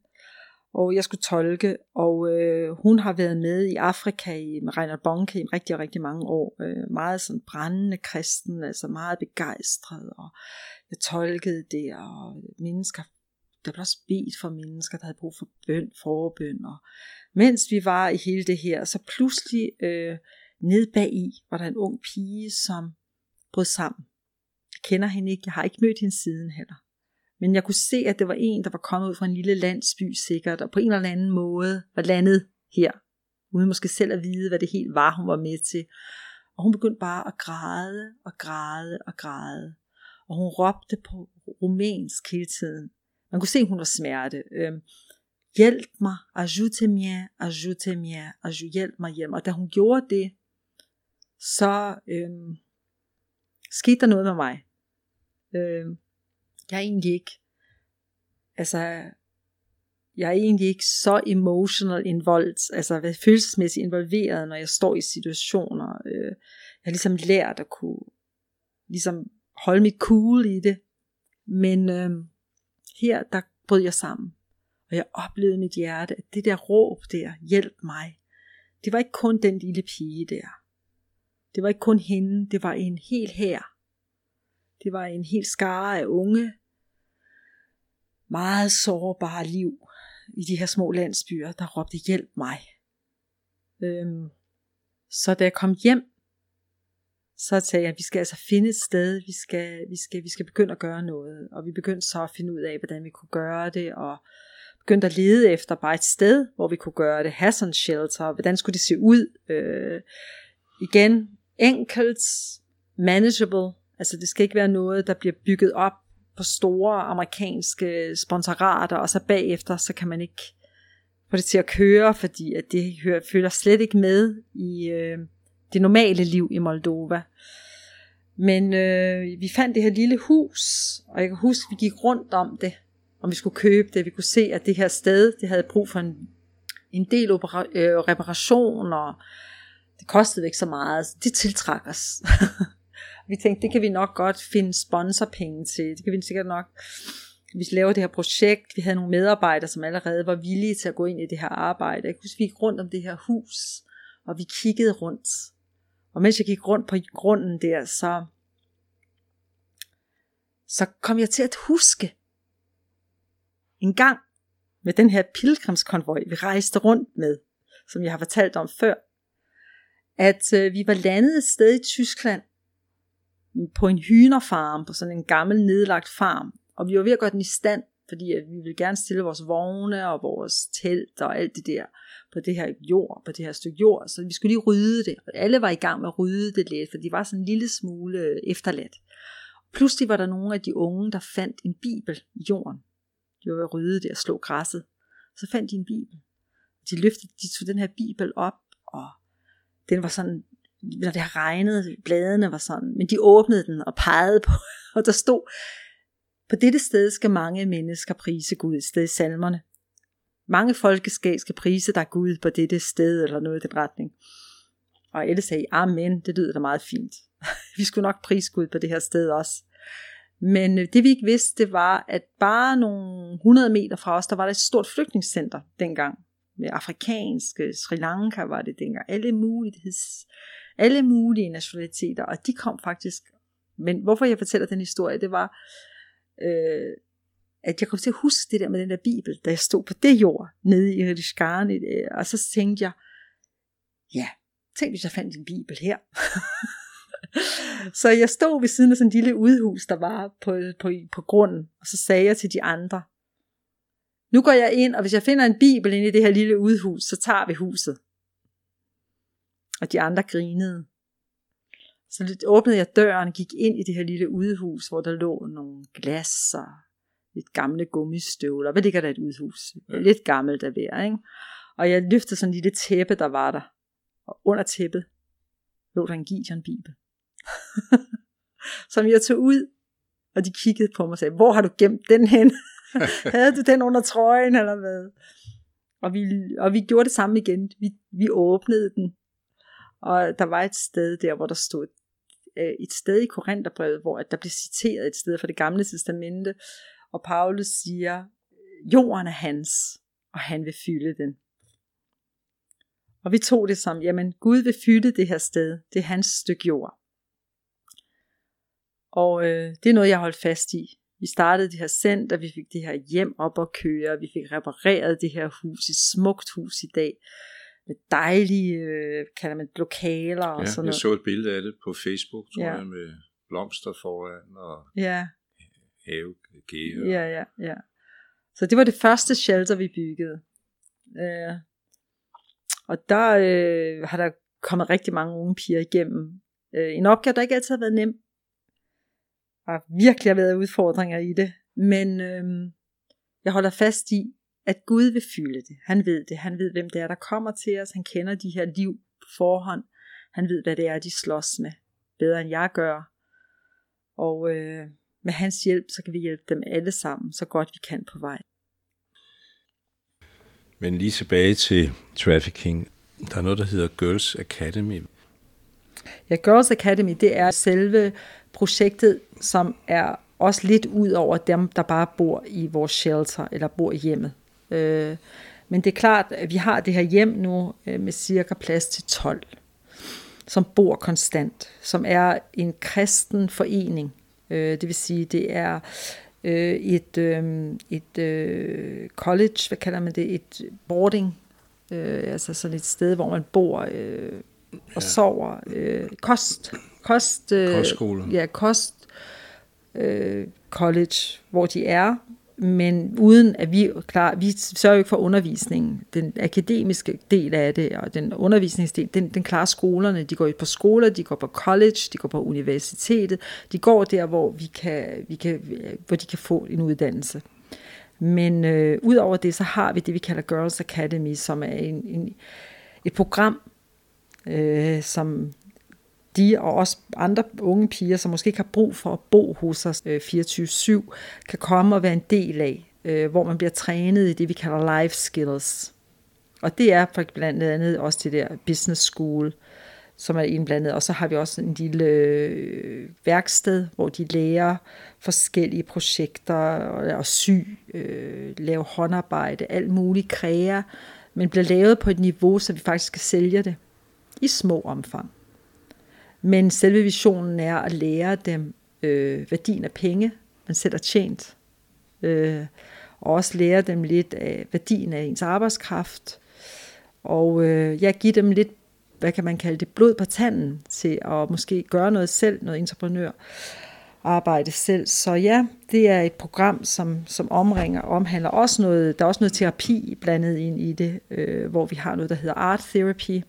og jeg skulle tolke, og øh, hun har været med i Afrika i med Reinhard Bonke i rigtig, rigtig mange år. Øh, meget sådan brændende kristen, altså meget begejstret, og jeg tolkede det, og mennesker, der blev også bedt for mennesker, der havde brug for bøn, forbøn, og mens vi var i hele det her, så pludselig øh, ned bag i, var der en ung pige, som brød sammen. Jeg kender hende ikke, jeg har ikke mødt hende siden heller. Men jeg kunne se, at det var en, der var kommet ud fra en lille landsby sikkert, og på en eller anden måde var landet her, uden måske selv at vide, hvad det helt var, hun var med til. Og hun begyndte bare at græde og græde og græde. Og hun råbte på rumænsk hele tiden. Man kunne se, at hun var smerte. Øh, hjælp mig, ajoute-moi, ajoute-moi, hjælp mig, hjælp mig. Og da hun gjorde det, så øh, skete der noget med mig. Øh, jeg er egentlig ikke, altså, jeg er egentlig ikke så emotional involved, altså følelsesmæssigt involveret, når jeg står i situationer. Øh, jeg har ligesom lært at kunne ligesom holde mit cool i det. Men øh, her, der brød jeg sammen. Og jeg oplevede mit hjerte, at det der råb der, hjælp mig. Det var ikke kun den lille pige der. Det var ikke kun hende, det var en hel her. Det var en hel skare af unge, meget sårbare liv i de her små landsbyer, der råbte hjælp mig. Øhm, så da jeg kom hjem, så sagde jeg, at vi skal altså finde et sted, vi skal, vi, skal, vi skal begynde at gøre noget. Og vi begyndte så at finde ud af, hvordan vi kunne gøre det, og begyndte at lede efter bare et sted, hvor vi kunne gøre det, have sådan shelter, hvordan skulle det se ud. Øh, igen, enkelt, manageable, altså det skal ikke være noget, der bliver bygget op på store amerikanske sponsorater, og så bagefter, så kan man ikke få det til at køre, fordi at det hører, følger slet ikke med i øh, det normale liv i Moldova. Men øh, vi fandt det her lille hus, og jeg kan huske, at vi gik rundt om det, om vi skulle købe det. Vi kunne se, at det her sted, det havde brug for en, en del opera- øh, reparation, og det kostede ikke så meget. Det tiltrak os. Vi tænkte, det kan vi nok godt finde sponsorpenge til. Det kan vi sikkert nok. Vi laver det her projekt. Vi havde nogle medarbejdere, som allerede var villige til at gå ind i det her arbejde. Jeg kunne vi gik rundt om det her hus, og vi kiggede rundt. Og mens jeg gik rundt på grunden der, så, så kom jeg til at huske en gang med den her pilgrimskonvoj, vi rejste rundt med, som jeg har fortalt om før, at øh, vi var landet et sted i Tyskland, på en hynerfarm, på sådan en gammel nedlagt farm. Og vi var ved at gøre den i stand, fordi at vi ville gerne stille vores vogne og vores telt og alt det der på det her jord, på det her stykke jord. Så vi skulle lige rydde det. Og alle var i gang med at rydde det lidt, for de var sådan en lille smule øh, efterladt. Pludselig var der nogle af de unge, der fandt en bibel i jorden. De var ved at rydde det og slå græsset. Så fandt de en bibel. De løftede, de tog den her bibel op, og den var sådan når det har regnet, bladene var sådan, men de åbnede den og pegede på, og der stod, på dette sted skal mange mennesker prise Gud, et sted i salmerne. Mange folkeskab skal prise dig Gud på dette sted, eller noget i den retning. Og alle sagde, amen, det lyder da meget fint. vi skulle nok prise Gud på det her sted også. Men øh, det vi ikke vidste, det var, at bare nogle 100 meter fra os, der var der et stort flygtningscenter dengang. Med afrikanske, Sri Lanka var det dengang. Alle mulige, alle mulige nationaliteter, og de kom faktisk. Men hvorfor jeg fortæller den historie, det var, øh, at jeg kom til at huske det der med den der bibel, da jeg stod på det jord, nede i Rishkaren, øh, og så tænkte jeg, ja, tænk hvis jeg fandt en bibel her. så jeg stod ved siden af sådan en lille udhus, der var på, på, på grunden, og så sagde jeg til de andre, nu går jeg ind, og hvis jeg finder en bibel inde i det her lille udhus, så tager vi huset. Og de andre grinede. Så åbnede jeg døren og gik ind i det her lille udhus, hvor der lå nogle glas og lidt gamle gummistøvler. Hvad ligger der et udhus? Ja. Lidt gammelt af hver, ikke? Og jeg løftede sådan en lille tæppe, der var der. Og under tæppet lå der en Gideon-bibel. som jeg tog ud, og de kiggede på mig og sagde, hvor har du gemt den hen? Havde du den under trøjen, eller hvad? Og vi, og vi gjorde det samme igen. Vi, vi åbnede den, og der var et sted der, hvor der stod øh, et sted i Korintherbrevet, hvor der blev citeret et sted fra det gamle testamente, og Paulus siger, jorden er hans, og han vil fylde den. Og vi tog det som, jamen Gud vil fylde det her sted, det er hans stykke jord. Og øh, det er noget, jeg holdt fast i. Vi startede det her center, vi fik det her hjem op og køre, vi fik repareret det her hus, et smukt hus i dag, med dejlige, øh, kalder man lokaler og ja, sådan noget. jeg så et billede af det på Facebook, tror ja. jeg, med blomster foran og ja havegære. Ja, ja, ja. Så det var det første shelter, vi byggede. Øh, og der øh, har der kommet rigtig mange unge piger igennem. Øh, en opgave, der ikke altid har været nem. Der har været udfordringer i det. Men øh, jeg holder fast i, at Gud vil fylde det. Han ved det. Han ved, hvem det er, der kommer til os. Han kender de her liv på forhånd. Han ved, hvad det er, de slås med. Bedre end jeg gør. Og øh, med hans hjælp, så kan vi hjælpe dem alle sammen, så godt vi kan på vej. Men lige tilbage til trafficking. Der er noget, der hedder Girls Academy. Ja, Girls Academy, det er selve projektet, som er også lidt ud over dem, der bare bor i vores shelter, eller bor i hjemmet. Øh, men det er klart, at vi har det her hjem nu øh, med cirka plads til 12, som bor konstant, som er en kristen forening. Øh, det vil sige, det er øh, et, øh, et øh, college, hvad kalder man det, et boarding, øh, altså sådan et sted, hvor man bor øh, og ja. sover. Øh, kost, kost, øh, Kostskole. Ja, kost øh, college, hvor de er, men uden at vi klar, vi sørger jo ikke for undervisningen. Den akademiske del af det, og den undervisningsdel, den, den klarer skolerne. De går på skoler, de går på college, de går på universitetet. De går der, hvor, vi kan, vi kan, hvor de kan få en uddannelse. Men øh, ud over det, så har vi det, vi kalder Girls Academy, som er en, en, et program, øh, som de og også andre unge piger, som måske ikke har brug for at bo hos os øh, 24-7, kan komme og være en del af, øh, hvor man bliver trænet i det, vi kalder life skills. Og det er for blandt andet også det der business school, som er indblandet. Og så har vi også en lille øh, værksted, hvor de lærer forskellige projekter og, og sy, øh, lave håndarbejde, alt muligt kræer, men bliver lavet på et niveau, så vi faktisk kan sælge det i små omfang. Men selve visionen er at lære dem øh, værdien af penge, man selv har tjent. Øh, og også lære dem lidt af værdien af ens arbejdskraft. Og øh, jeg giver dem lidt, hvad kan man kalde det, blod på tanden til at måske gøre noget selv, noget entreprenør arbejde selv. Så ja, det er et program, som, som omringer, omhandler også noget, der er også noget terapi blandet ind i det, øh, hvor vi har noget, der hedder art therapy,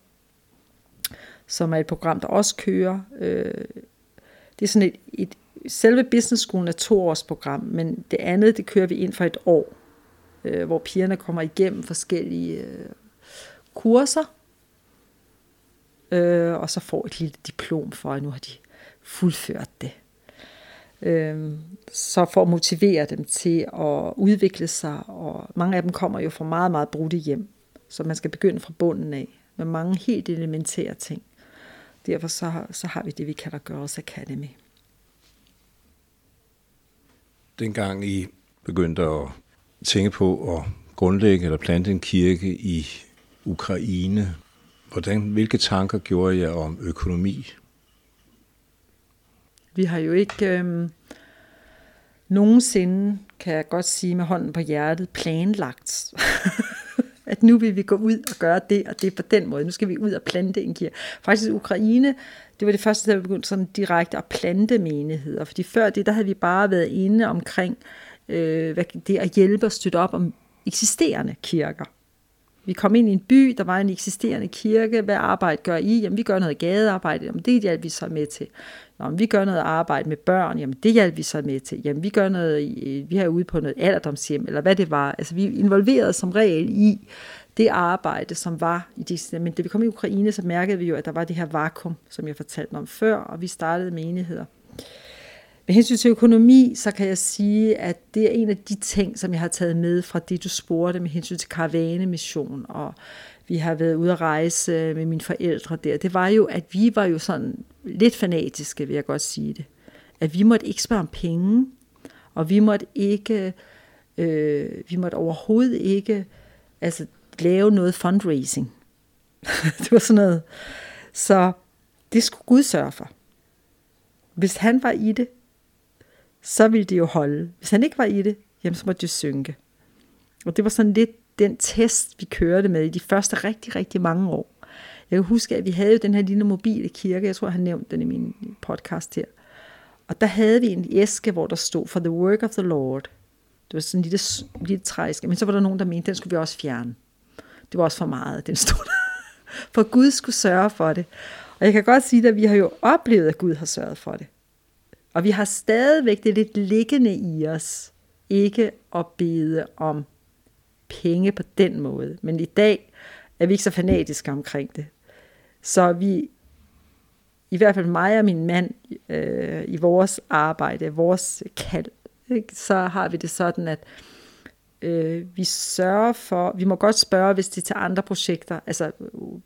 som er et program, der også kører. Øh, det er sådan et, et selve business school er to års program, men det andet, det kører vi ind for et år, øh, hvor pigerne kommer igennem forskellige øh, kurser, øh, og så får et lille diplom for, at nu har de fuldført det. øh, så for at motivere dem til at udvikle sig, og mange af dem kommer jo fra meget, meget brudte hjem, så man skal begynde fra bunden af, med mange helt elementære ting. Derfor så, så har vi det, vi kalder Girls Academy. Dengang I begyndte at tænke på at grundlægge eller plante en kirke i Ukraine, hvordan, hvilke tanker gjorde jeg om økonomi? Vi har jo ikke øh, nogensinde, kan jeg godt sige med hånden på hjertet, planlagt, at nu vil vi gå ud og gøre det, og det er på den måde. Nu skal vi ud og plante en kirke. Faktisk Ukraine, det var det første, der vi begyndte sådan direkte at plante menigheder. Fordi før det, der havde vi bare været inde omkring øh, det at hjælpe og støtte op om eksisterende kirker. Vi kom ind i en by, der var en eksisterende kirke. Hvad arbejde gør I? Jamen, vi gør noget gadearbejde. Jamen, det hjalp vi så med til. Nå, vi gør noget arbejde med børn. Jamen, det hjalp vi så med til. Jamen, vi gør noget, vi er ude på noget alderdomshjem, eller hvad det var. Altså, vi er involveret som regel i det arbejde, som var i det. Men da vi kom i Ukraine, så mærkede vi jo, at der var det her vakuum, som jeg fortalte om før, og vi startede menigheder. Med hensyn til økonomi, så kan jeg sige, at det er en af de ting, som jeg har taget med fra det, du spurgte med hensyn til karavanemission, og vi har været ude at rejse øh, med mine forældre der. Det var jo, at vi var jo sådan lidt fanatiske, vil jeg godt sige det. At vi måtte ikke spørge om penge, og vi måtte ikke, øh, vi måtte overhovedet ikke altså, lave noget fundraising. det var sådan noget. Så det skulle Gud sørge for. Hvis han var i det, så ville det jo holde. Hvis han ikke var i det, jamen så måtte det synke. Og det var sådan lidt den test, vi kørte med i de første rigtig, rigtig mange år. Jeg kan huske, at vi havde jo den her lille mobile kirke, jeg tror, jeg har nævnt den i min podcast her. Og der havde vi en æske, hvor der stod, for the work of the Lord. Det var sådan en lille, lille træske, men så var der nogen, der mente, den skulle vi også fjerne. Det var også for meget, den stod der. For Gud skulle sørge for det. Og jeg kan godt sige, at vi har jo oplevet, at Gud har sørget for det. Og vi har stadigvæk det lidt liggende i os, ikke at bede om penge på den måde. Men i dag er vi ikke så fanatiske omkring det. Så vi, i hvert fald mig og min mand, øh, i vores arbejde, vores kald, ikke, så har vi det sådan, at øh, vi sørger for, vi må godt spørge, hvis det er til andre projekter, altså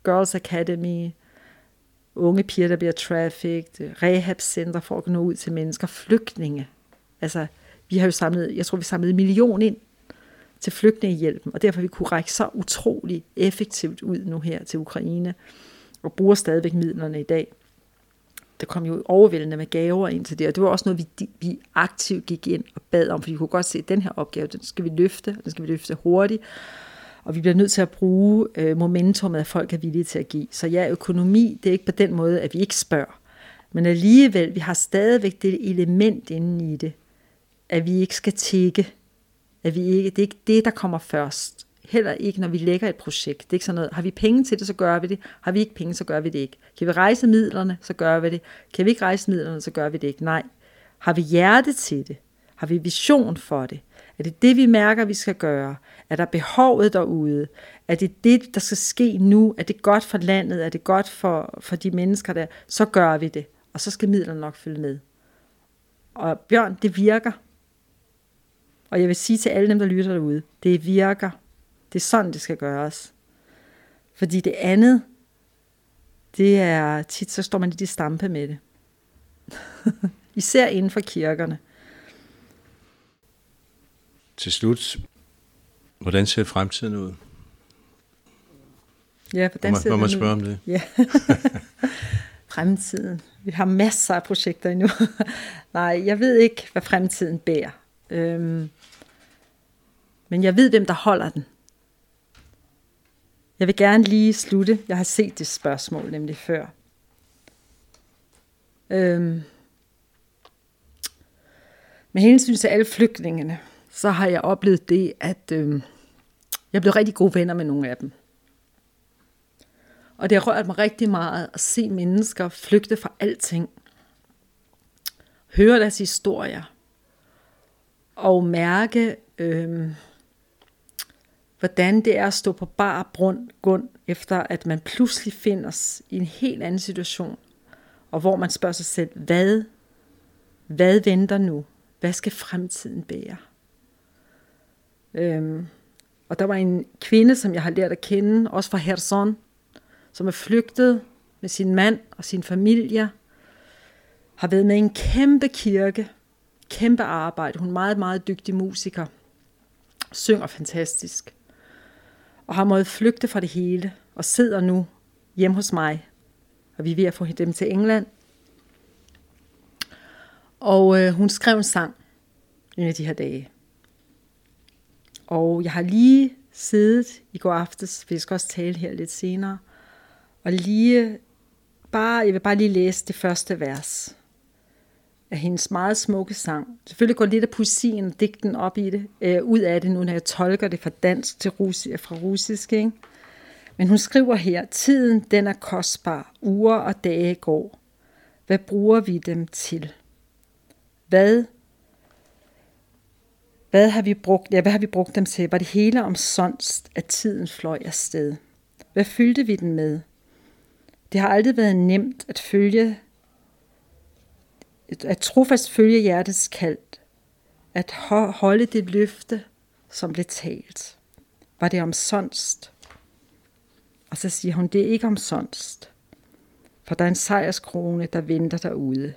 Girls Academy, unge piger, der bliver trafficked, øh, rehabcenter for at nå ud til mennesker, flygtninge. Altså, vi har jo samlet, jeg tror, vi samlede en million ind til flygtningehjælpen, og derfor vi kunne række så utrolig effektivt ud nu her til Ukraine, og bruger stadigvæk midlerne i dag. Der kom jo overvældende med gaver ind til det, og det var også noget, vi, vi aktivt gik ind og bad om, for vi kunne godt se, at den her opgave, den skal vi løfte, og den skal vi løfte hurtigt, og vi bliver nødt til at bruge øh, momentummet, at folk er villige til at give. Så ja, økonomi, det er ikke på den måde, at vi ikke spørger. Men alligevel, vi har stadigvæk det element inde i det, at vi ikke skal tække. At vi ikke, det er ikke det, der kommer først. Heller ikke, når vi lægger et projekt. Det er ikke sådan noget, har vi penge til det, så gør vi det. Har vi ikke penge, så gør vi det ikke. Kan vi rejse midlerne, så gør vi det. Kan vi ikke rejse midlerne, så gør vi det ikke. Nej. Har vi hjerte til det? Har vi vision for det? Er det det, vi mærker, vi skal gøre? Er der behovet derude? Er det det, der skal ske nu? Er det godt for landet? Er det godt for, for de mennesker der? Så gør vi det. Og så skal midlerne nok følge med. Og Bjørn, det virker. Og jeg vil sige til alle dem, der lytter derude, det virker. Det er sådan, det skal gøres. Fordi det andet, det er tit, så står man i de stampe med det. Især inden for kirkerne. Til slut, hvordan ser fremtiden ud? Ja, hvordan må, ser må man den spørge om det? Ja. fremtiden. Vi har masser af projekter endnu. Nej, jeg ved ikke, hvad fremtiden bærer. Øhm, men jeg ved, hvem der holder den. Jeg vil gerne lige slutte. Jeg har set det spørgsmål nemlig før. Øhm, med hensyn til alle flygtningene, så har jeg oplevet det, at øhm, jeg blev rigtig gode venner med nogle af dem. Og det har rørt mig rigtig meget at se mennesker flygte fra alting. Høre deres historier. Og mærke, øhm, hvordan det er at stå på bar grund, grund, efter at man pludselig findes i en helt anden situation, og hvor man spørger sig selv, hvad hvad venter nu? Hvad skal fremtiden bære? Øhm, og der var en kvinde, som jeg har lært at kende, også fra Herson, som er flygtet med sin mand og sin familie, har været med i en kæmpe kirke, kæmpe arbejde. Hun er meget, meget dygtig musiker, synger fantastisk, og har måttet flygte fra det hele, og sidder nu hjemme hos mig, og vi er ved at få dem til England. Og øh, hun skrev en sang en af de her dage. Og jeg har lige siddet i går aftes, vi skal også tale her lidt senere, og lige bare, jeg vil bare lige læse det første vers af hendes meget smukke sang. Selvfølgelig går lidt af poesien og digten op i det, øh, ud af det nu, når jeg tolker det fra dansk til russisk, fra russisk. Ikke? Men hun skriver her, tiden den er kostbar, uger og dage går. Hvad bruger vi dem til? Hvad hvad har vi brugt, ja, hvad har vi brugt dem til? Var det hele om sonst, at tiden fløj afsted? Hvad fyldte vi den med? Det har aldrig været nemt at følge, at trofast følge hjertets kald, at holde det løfte, som blev talt. Var det om sonst? Og så siger hun, det er ikke om sonst. For der er en sejrskrone, der venter derude.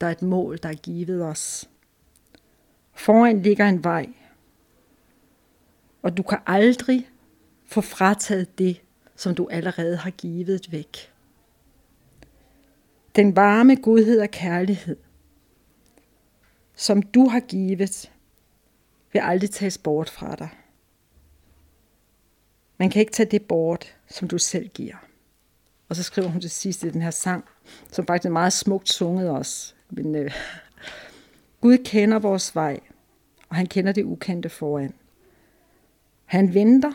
Der er et mål, der er givet os. Foran ligger en vej, og du kan aldrig få frataget det, som du allerede har givet væk. Den varme godhed og kærlighed, som du har givet, vil aldrig tages bort fra dig. Man kan ikke tage det bort, som du selv giver. Og så skriver hun til sidst i den her sang, som faktisk er meget smukt sunget også. Men øh, Gud kender vores vej, og han kender det ukendte foran. Han venter,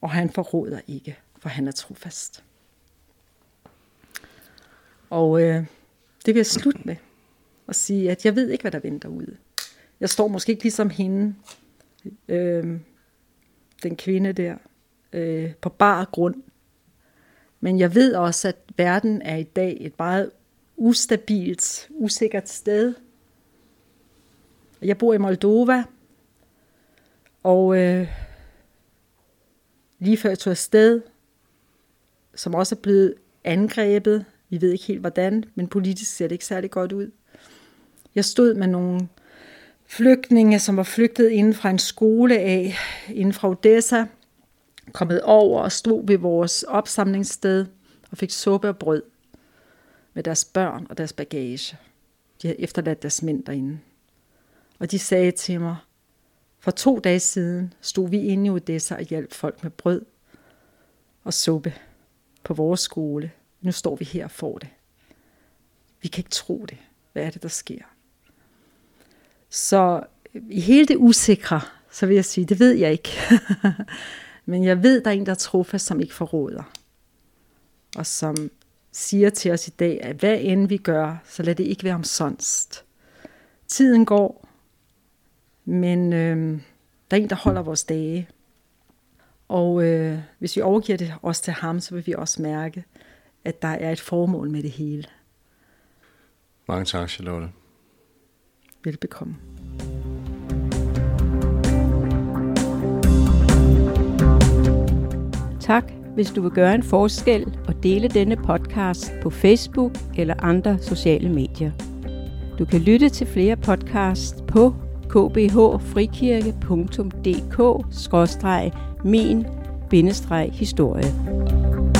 og han forråder ikke, for han er trofast. Og øh, det vil jeg slutte med at sige, at jeg ved ikke, hvad der venter ude. Jeg står måske ikke ligesom hende, øh, den kvinde der, øh, på bar grund. Men jeg ved også, at verden er i dag et meget ustabilt, usikkert sted. Jeg bor i Moldova, og øh, lige før jeg tog afsted, som også er blevet angrebet, vi ved ikke helt hvordan, men politisk ser det ikke særlig godt ud. Jeg stod med nogle flygtninge, som var flygtet inden fra en skole af, inden fra Odessa, kommet over og stod ved vores opsamlingssted og fik suppe og brød med deres børn og deres bagage. De havde efterladt deres mænd derinde. Og de sagde til mig, for to dage siden stod vi inde i Odessa og hjalp folk med brød og suppe på vores skole. Nu står vi her og får det. Vi kan ikke tro det. Hvad er det, der sker? Så øh, i hele det usikre, så vil jeg sige, det ved jeg ikke. Men jeg ved, der er en, der er trofast, som ikke forråder. Og som siger til os i dag, at hvad end vi gør, så lad det ikke være omsonst. Tiden går, men øh, der er en, der holder vores dage. Og øh, hvis vi overgiver det også til ham, så vil vi også mærke, at der er et formål med det hele. Mange tak, Charlotte. Velbekomme. Tak, hvis du vil gøre en forskel og dele denne podcast på Facebook eller andre sociale medier. Du kan lytte til flere podcasts på kbhfrikirke.dk-min-historie.